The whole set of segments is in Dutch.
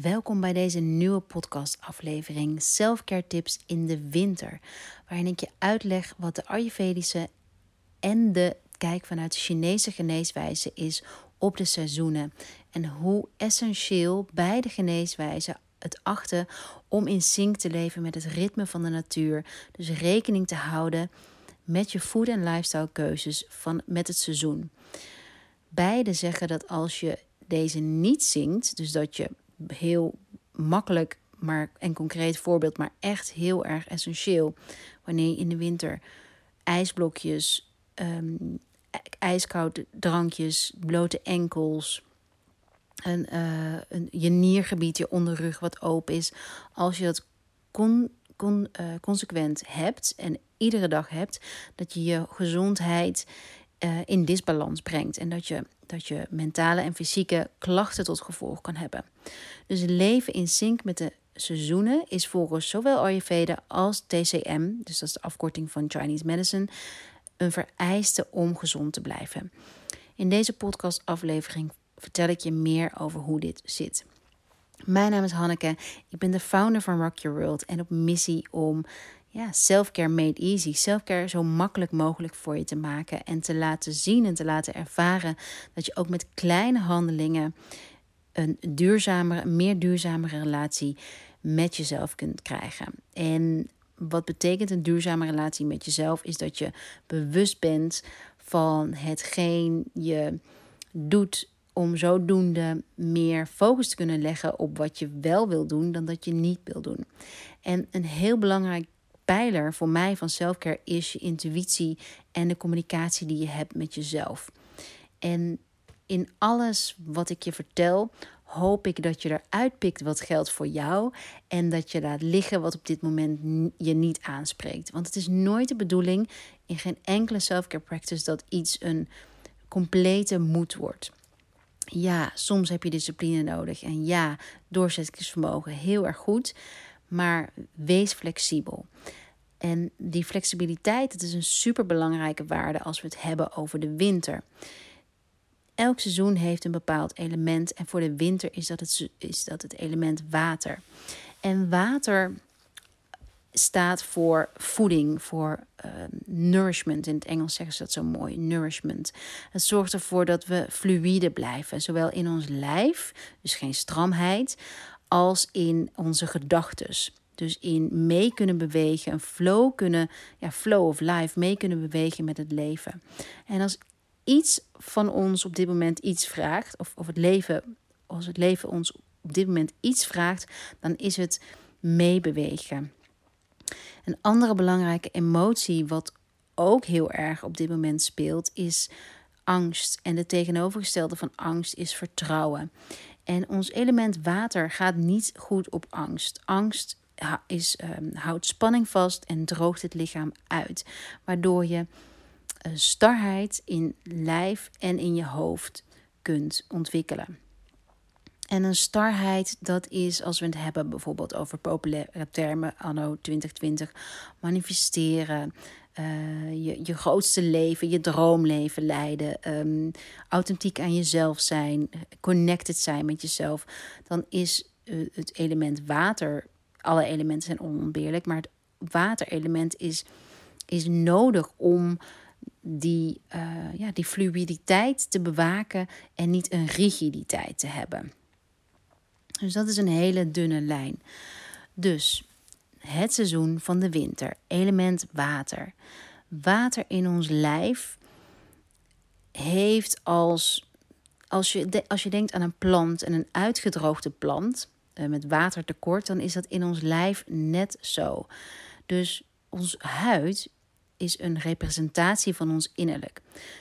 Welkom bij deze nieuwe podcastaflevering Selfcare Tips in de winter, waarin ik je uitleg wat de Ayurvedische en de kijk vanuit de Chinese geneeswijze is op de seizoenen en hoe essentieel beide geneeswijzen het achten om in sync te leven met het ritme van de natuur, dus rekening te houden met je food- en lifestyle keuzes van, met het seizoen. Beide zeggen dat als je deze niet zingt, dus dat je heel makkelijk, maar en concreet voorbeeld, maar echt heel erg essentieel. Wanneer je in de winter ijsblokjes, um, drankjes, blote enkels, een, uh, een, je niergebied, je onderrug wat open is. Als je dat con, con, uh, consequent hebt en iedere dag hebt, dat je je gezondheid uh, in disbalans brengt. En dat je, dat je mentale en fysieke klachten tot gevolg kan hebben. Dus leven in sync met de seizoenen is volgens zowel Ayurveda als TCM, dus dat is de afkorting van Chinese Medicine, een vereiste om gezond te blijven. In deze podcastaflevering vertel ik je meer over hoe dit zit. Mijn naam is Hanneke, ik ben de founder van Rock Your World en op missie om ja, self-care made easy. Self-care zo makkelijk mogelijk voor je te maken en te laten zien en te laten ervaren dat je ook met kleine handelingen een duurzamere, meer duurzamere relatie met jezelf kunt krijgen. En wat betekent een duurzame relatie met jezelf? Is dat je bewust bent van hetgeen je doet om zodoende meer focus te kunnen leggen op wat je wel wil doen dan dat je niet wil doen. En een heel belangrijk pijler voor mij van selfcare is je intuïtie en de communicatie die je hebt met jezelf. En in alles wat ik je vertel, hoop ik dat je eruit pikt wat geldt voor jou en dat je laat liggen wat op dit moment je niet aanspreekt. Want het is nooit de bedoeling in geen enkele selfcare practice dat iets een complete moed wordt. Ja, soms heb je discipline nodig en ja, doorzettingsvermogen heel erg goed, maar wees flexibel. En die flexibiliteit, dat is een superbelangrijke waarde als we het hebben over de winter. Elk seizoen heeft een bepaald element en voor de winter is dat het, is dat het element water. En water staat voor voeding, voor uh, nourishment. In het Engels zeggen ze dat zo mooi, nourishment. Het zorgt ervoor dat we fluïde blijven, zowel in ons lijf, dus geen stramheid, als in onze gedachtes. Dus in mee kunnen bewegen, een flow kunnen, ja, flow of life, mee kunnen bewegen met het leven. En als iets van ons op dit moment iets vraagt, of, of het leven, als het leven ons op dit moment iets vraagt, dan is het meebewegen. Een andere belangrijke emotie, wat ook heel erg op dit moment speelt, is angst. En de tegenovergestelde van angst is vertrouwen. En ons element water gaat niet goed op angst. Angst is, um, houdt spanning vast en droogt het lichaam uit. Waardoor je uh, starheid in lijf en in je hoofd kunt ontwikkelen. En een starheid, dat is als we het hebben bijvoorbeeld over populaire termen anno 2020, manifesteren, uh, je, je grootste leven, je droomleven leiden, um, authentiek aan jezelf zijn, connected zijn met jezelf, dan is het element water alle elementen zijn onontbeerlijk, maar het waterelement is, is nodig om die, uh, ja, die fluiditeit te bewaken en niet een rigiditeit te hebben. Dus dat is een hele dunne lijn. Dus het seizoen van de winter, element water. Water in ons lijf heeft als, als je, als je denkt aan een plant en een uitgedroogde plant, met watertekort, dan is dat in ons lijf net zo. Dus ons huid is een representatie van ons innerlijk.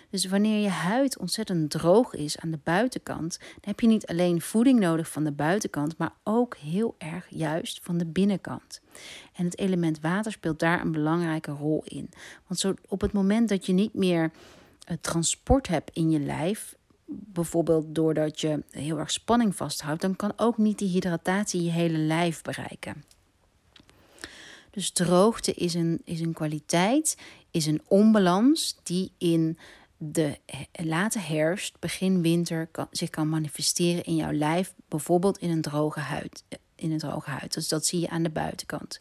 Dus wanneer je huid ontzettend droog is aan de buitenkant, dan heb je niet alleen voeding nodig van de buitenkant, maar ook heel erg juist van de binnenkant. En het element water speelt daar een belangrijke rol in. Want zo op het moment dat je niet meer het transport hebt in je lijf, bijvoorbeeld doordat je heel erg spanning vasthoudt, dan kan ook niet die hydratatie je hele lijf bereiken. Dus droogte is een, is een kwaliteit, is een onbalans die in de late herfst, begin winter zich kan manifesteren in jouw lijf, bijvoorbeeld in een droge huid. In een droge huid. Dus dat zie je aan de buitenkant.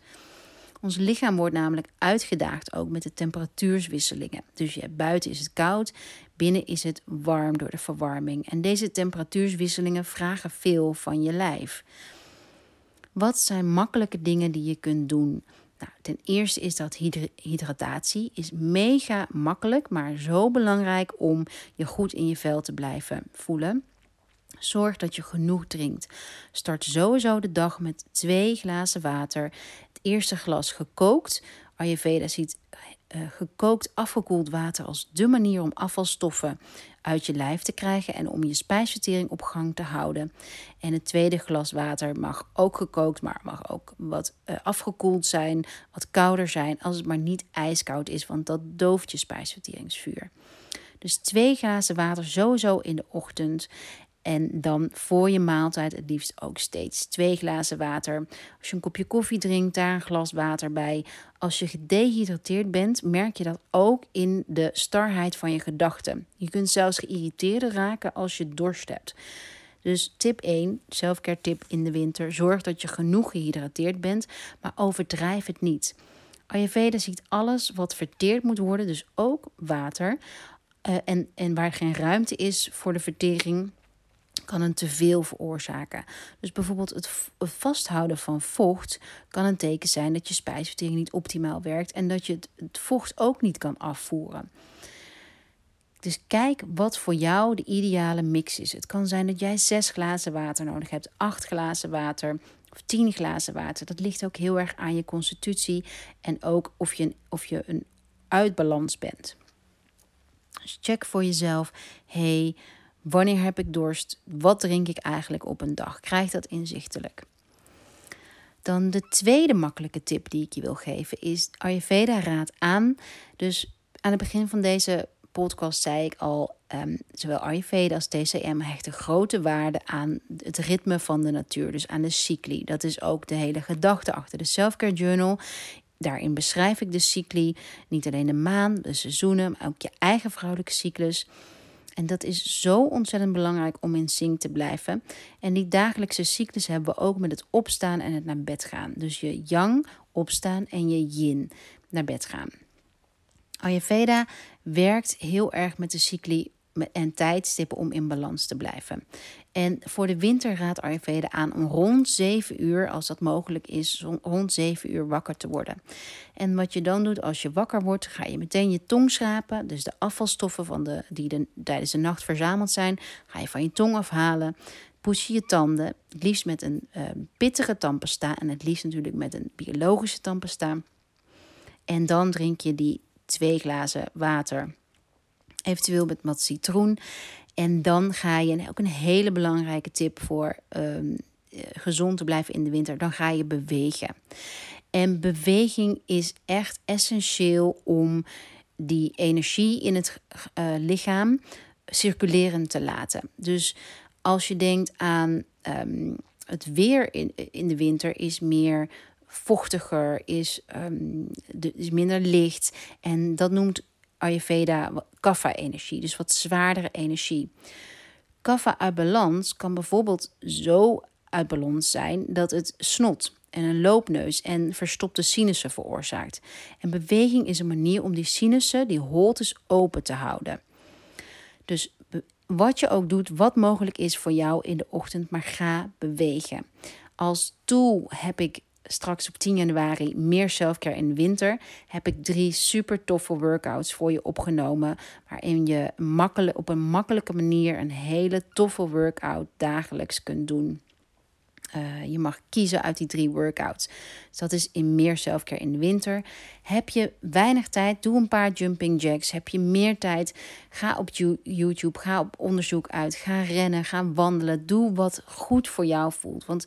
Ons lichaam wordt namelijk uitgedaagd ook met de temperatuurswisselingen. Dus ja, buiten is het koud, binnen is het warm door de verwarming. En deze temperatuurswisselingen vragen veel van je lijf. Wat zijn makkelijke dingen die je kunt doen? Nou, ten eerste is dat hydratatie is mega makkelijk, maar zo belangrijk om je goed in je vel te blijven voelen. Zorg dat je genoeg drinkt. Start sowieso de dag met twee glazen water. Het eerste glas gekookt. Ayurveda ziet uh, gekookt afgekoeld water als de manier om afvalstoffen uit je lijf te krijgen en om je spijsvertering op gang te houden. En het tweede glas water mag ook gekookt, maar mag ook wat uh, afgekoeld zijn, wat kouder zijn, als het maar niet ijskoud is, want dat dooft je spijsverteringsvuur. Dus twee glazen water sowieso in de ochtend. En dan voor je maaltijd het liefst ook steeds twee glazen water. Als je een kopje koffie drinkt, daar een glas water bij. Als je gedehydrateerd bent, merk je dat ook in de starheid van je gedachten. Je kunt zelfs geïrriteerd raken als je dorst hebt. Dus tip 1, selfcare tip in de winter. Zorg dat je genoeg gehydrateerd bent, maar overdrijf het niet. Ayurveda ziet alles wat verteerd moet worden, dus ook water. Uh, en, en waar geen ruimte is voor de vertering, kan een teveel veroorzaken. Dus bijvoorbeeld het, vasthouden van vocht kan een teken zijn dat je spijsvertering niet optimaal werkt en dat je het, vocht ook niet kan afvoeren. Dus kijk wat voor jou de ideale mix is. Het kan zijn dat jij zes glazen water nodig hebt, acht glazen water of tien glazen water. Dat ligt ook heel erg aan je constitutie en ook of je, of je een uitbalans bent. Dus check voor jezelf. Hey, Wanneer heb ik dorst? Wat drink ik eigenlijk op een dag? Krijg dat inzichtelijk. Dan de tweede makkelijke tip die ik je wil geven is Ayurveda raadt aan. Dus aan het begin van deze podcast zei ik al, um, zowel Ayurveda als TCM hechten grote waarde aan het ritme van de natuur, dus aan de cycli. Dat is ook de hele gedachte achter de Selfcare Journal. Daarin beschrijf ik de cycli, niet alleen de maan, de seizoenen, maar ook je eigen vrouwelijke cyclus. En dat is zo ontzettend belangrijk om in sync te blijven. En die dagelijkse cyclus hebben we ook met het opstaan en het naar bed gaan. Dus je yang opstaan en je yin naar bed gaan. Ayurveda werkt heel erg met de cycli en tijdstippen om in balans te blijven. En voor de winter raadt Ayurveda aan om rond 7 uur, als dat mogelijk is, rond 7 uur wakker te worden. En wat je dan doet als je wakker wordt, ga je meteen je tong schrapen. Dus de afvalstoffen van de, die de, tijdens de nacht verzameld zijn, ga je van je tong afhalen. Poets je je tanden, het liefst met een uh, pittige tandpasta en het liefst natuurlijk met een biologische tandpasta. En dan drink je die twee glazen water Eventueel met wat citroen. En dan ga je, en ook een hele belangrijke tip voor um, gezond te blijven in de winter, dan ga je bewegen. En beweging is echt essentieel om die energie in het uh, lichaam circulerend te laten. Dus als je denkt aan um, het weer in, in de winter, is meer vochtiger, is, um, de, is minder licht. En dat noemt Ayurveda kapha-energie, dus wat zwaardere energie. Kapha uit balans kan bijvoorbeeld zo uit balans zijn dat het snot en een loopneus en verstopte sinussen veroorzaakt. En beweging is een manier om die sinussen, die holtes, open te houden. Dus wat je ook doet, wat mogelijk is voor jou in de ochtend, maar ga bewegen. Als tool heb ik straks op 10 januari meer selfcare in de winter, heb ik drie super toffe workouts voor je opgenomen. Waarin je makkelijk, op een makkelijke manier een hele toffe workout dagelijks kunt doen. Uh, je mag kiezen uit die drie workouts. Dus dat is in meer selfcare in de winter. Heb je weinig tijd, doe een paar jumping jacks. Heb je meer tijd, ga op YouTube, ga op onderzoek uit, ga rennen, ga wandelen. Doe wat goed voor jou voelt. Want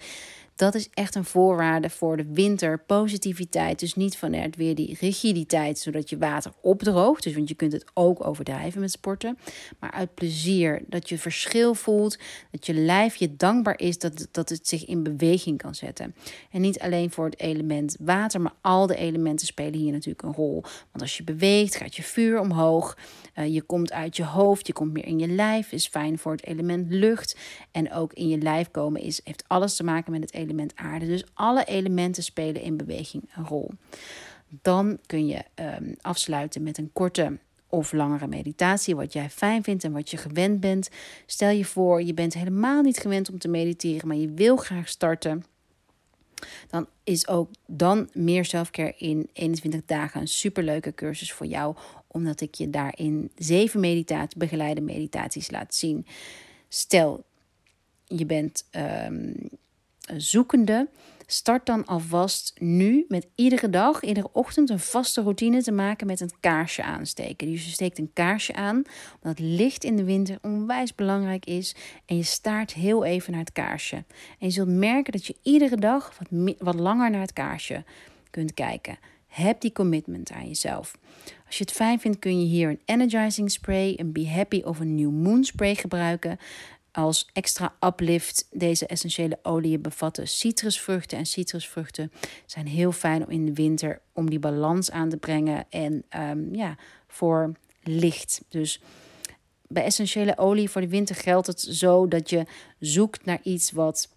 Dat is echt een voorwaarde voor de winter. Positiviteit, dus niet vanuit weer die rigiditeit, zodat je water opdroogt. Dus want je kunt het ook overdrijven met sporten. Maar uit plezier, dat je verschil voelt, dat je lijf je dankbaar is dat, dat het zich in beweging kan zetten. En niet alleen voor het element water, maar al de elementen spelen hier natuurlijk een rol. Want als je beweegt, gaat je vuur omhoog. Uh, je komt uit je hoofd, je komt meer in je lijf. Is fijn voor het element lucht. En ook in je lijf komen is, heeft alles te maken met het element aarde. Dus alle elementen spelen in beweging een rol. Dan kun je um, afsluiten met een korte of langere meditatie, wat jij fijn vindt en wat je gewend bent. Stel je voor, je bent helemaal niet gewend om te mediteren, maar je wil graag starten. Dan is ook dan meer zelfcare in 21 dagen een superleuke cursus voor jou, omdat ik je daarin zeven meditaties, begeleide meditaties laat zien. Stel, je bent um, zoekende Start dan alvast nu met iedere dag, iedere ochtend een vaste routine te maken met een kaarsje aansteken. Dus je steekt een kaarsje aan, omdat licht in de winter onwijs belangrijk is. En je staart heel even naar het kaarsje. En je zult merken dat je iedere dag wat, wat langer naar het kaarsje kunt kijken. Heb die commitment aan jezelf. Als je het fijn vindt, kun je hier een energizing spray, een Be Happy of een New Moon spray gebruiken. Als extra uplift, deze essentiële oliën bevatten citrusvruchten. En citrusvruchten zijn heel fijn om in de winter om die balans aan te brengen. En um, ja, voor licht. Dus bij essentiële olie voor de winter geldt het zo dat je zoekt naar iets wat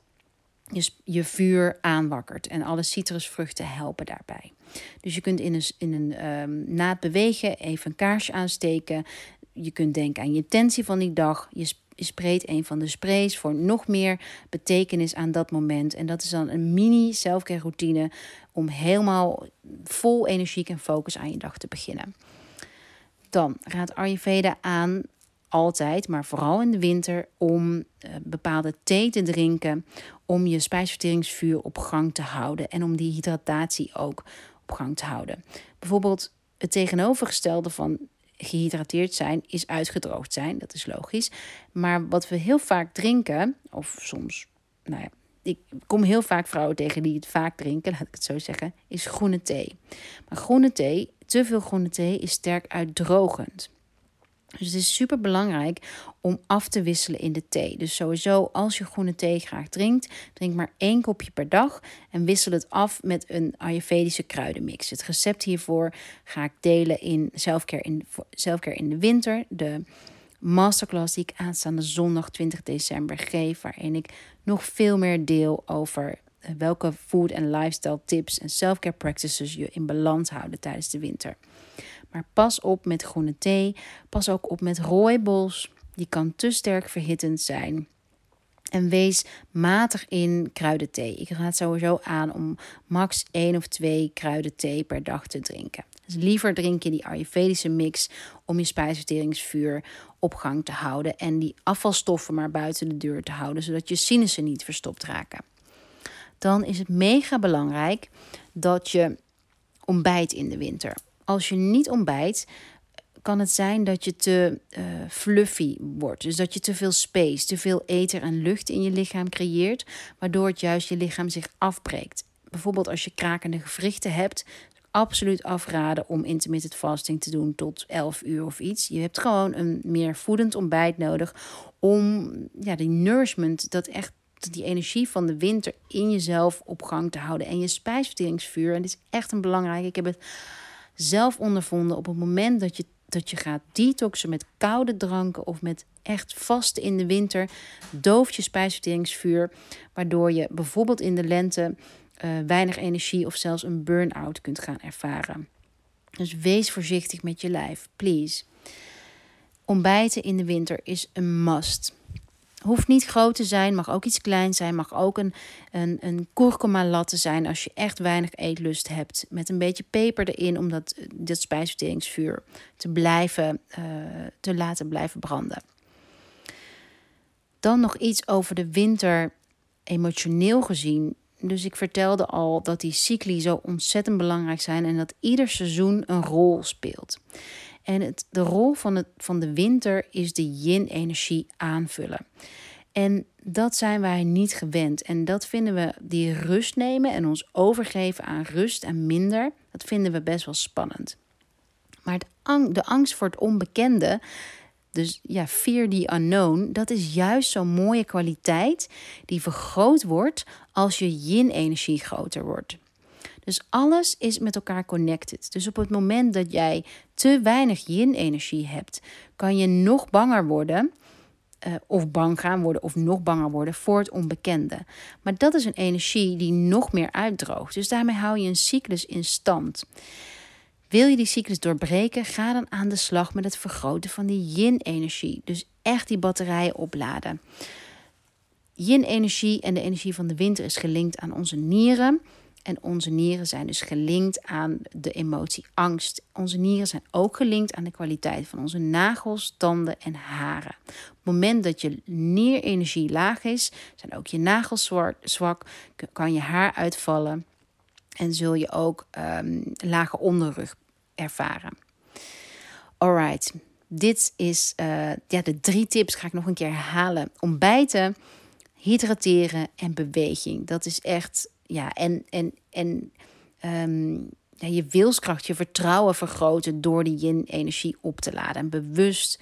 je, je vuur aanwakkert. En alle citrusvruchten helpen daarbij. Dus je kunt in een, in een um, bewegen even een kaarsje aansteken. Je kunt denken aan je intentie van die dag. Je spreekt een van de sprays voor nog meer betekenis aan dat moment. En dat is dan een mini selfcare routine om helemaal vol energiek en focus aan je dag te beginnen. Dan raadt Ayurveda aan altijd, maar vooral in de winter, om uh, bepaalde thee te drinken. Om je spijsverteringsvuur op gang te houden en om die hydratatie ook op gang te houden. Bijvoorbeeld het tegenovergestelde van gehydrateerd zijn is uitgedroogd zijn. Dat is logisch. Maar wat we heel vaak drinken, of soms, nou ja, ik kom heel vaak vrouwen tegen die het vaak drinken, laat ik het zo zeggen, is groene thee. Maar groene thee, te veel groene thee, is sterk uitdrogend. Dus het is super belangrijk om af te wisselen in de thee. Dus sowieso, als je groene thee graag drinkt, drink maar één kopje per dag en wissel het af met een Ayurvedische kruidenmix. Het recept hiervoor ga ik delen in Selfcare in, Selfcare in de Winter, de masterclass die ik aanstaande zondag 20 december geef, waarin ik nog veel meer deel over eh, welke food en lifestyle tips en selfcare practices je in balans houden tijdens de winter. Maar pas op met groene thee. Pas ook op met rooibos. Die kan te sterk verhittend zijn. En wees matig in kruidenthee. Ik raad sowieso aan om max 1 of 2 kruidenthee per dag te drinken. Dus liever drink je die Ayurvedische mix om je spijsverteringsvuur op gang te houden en die afvalstoffen maar buiten de deur te houden, zodat je sinussen niet verstopt raken. Dan is het mega belangrijk dat je ontbijt in de winter als je niet ontbijt, kan het zijn dat je te uh, fluffy wordt. Dus dat je te veel space, te veel ether en lucht in je lichaam creëert, waardoor het juist je lichaam zich afbreekt. Bijvoorbeeld als je krakende gewrichten hebt, absoluut afraden om intermittent fasting te doen tot 11 uur of iets. Je hebt gewoon een meer voedend ontbijt nodig om ja, die nourishment, dat echt die energie van de winter in jezelf op gang te houden. En je spijsverteringsvuur, en dit is echt een belangrijke. Ik heb het zelf ondervonden op het moment dat je, dat je gaat detoxen met koude dranken of met echt vast in de winter, dooft je spijsverteringsvuur, waardoor je bijvoorbeeld in de lente uh, weinig energie of zelfs een burn-out kunt gaan ervaren. Dus wees voorzichtig met je lijf, please. Ontbijten in de winter is een must. Hoeft niet groot te zijn, mag ook iets klein zijn. Mag ook een, een, een kurkuma latte zijn als je echt weinig eetlust hebt. Met een beetje peper erin om dat, dat spijsverteringsvuur te, blijven, uh, te laten blijven branden. Dan nog iets over de winter emotioneel gezien. Dus ik vertelde al dat die cycli zo ontzettend belangrijk zijn en dat ieder seizoen een rol speelt. En het, de rol van, het, van de winter is de yin-energie aanvullen. En dat zijn wij niet gewend. En dat vinden we, die rust nemen en ons overgeven aan rust en minder, dat vinden we best wel spannend. Maar de angst voor het onbekende, dus ja, fear the unknown, dat is juist zo'n mooie kwaliteit die vergroot wordt als je yin-energie groter wordt. Dus alles is met elkaar connected. Dus op het moment dat jij te weinig yin-energie hebt, kan je nog banger worden. Uh, of bang gaan worden of nog banger worden voor het onbekende. Maar dat is een energie die nog meer uitdroogt. Dus daarmee hou je een cyclus in stand. Wil je die cyclus doorbreken, ga dan aan de slag met het vergroten van die yin-energie. Dus echt die batterijen opladen. Yin-energie en de energie van de winter is gelinkt aan onze nieren. En onze nieren zijn dus gelinkt aan de emotie angst. Onze nieren zijn ook gelinkt aan de kwaliteit van onze nagels, tanden en haren. Op het moment dat je nierenergie laag is, zijn ook je nagels zwak, kan je haar uitvallen en zul je ook um, lage onderrug ervaren. Alright, dit is uh, ja, de drie tips, ga ik nog een keer herhalen. Ontbijten, hydrateren en beweging. Dat is echt ja, en, en, en um, ja, je wilskracht, je vertrouwen vergroten door die yin-energie op te laden. En bewust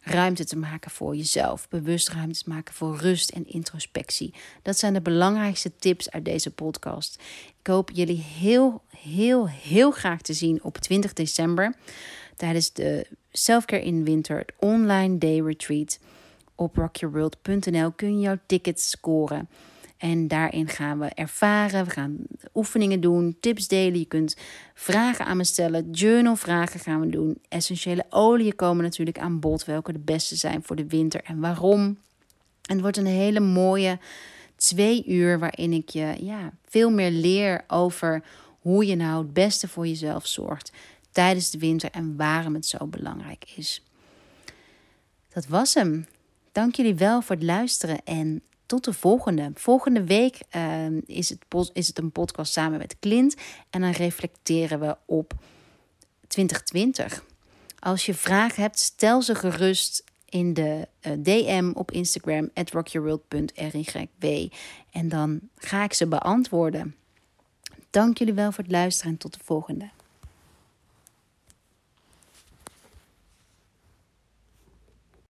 ruimte te maken voor jezelf. Bewust ruimte te maken voor rust en introspectie. Dat zijn de belangrijkste tips uit deze podcast. Ik hoop jullie heel, heel, heel graag te zien op 20 december. Tijdens de Selfcare in Winter, online day retreat. Op rockyourworld.nl kun je jouw tickets scoren. En daarin gaan we ervaren, we gaan oefeningen doen, tips delen. Je kunt vragen aan me stellen, journalvragen gaan we doen. Essentiële oliën komen natuurlijk aan bod, welke de beste zijn voor de winter en waarom. En het wordt een hele mooie twee uur waarin ik je ja, veel meer leer over hoe je nou het beste voor jezelf zorgt tijdens de winter en waarom het zo belangrijk is. Dat was hem. Dank jullie wel voor het luisteren en tot de volgende. Volgende week ehm, is, het, is het een podcast samen met Clint. En dan reflecteren we op 2020. Als je vragen hebt, stel ze gerust in de eh, DM op Instagram, at rockyourworld.ryw. En dan ga ik ze beantwoorden. Dank jullie wel voor het luisteren en tot de volgende.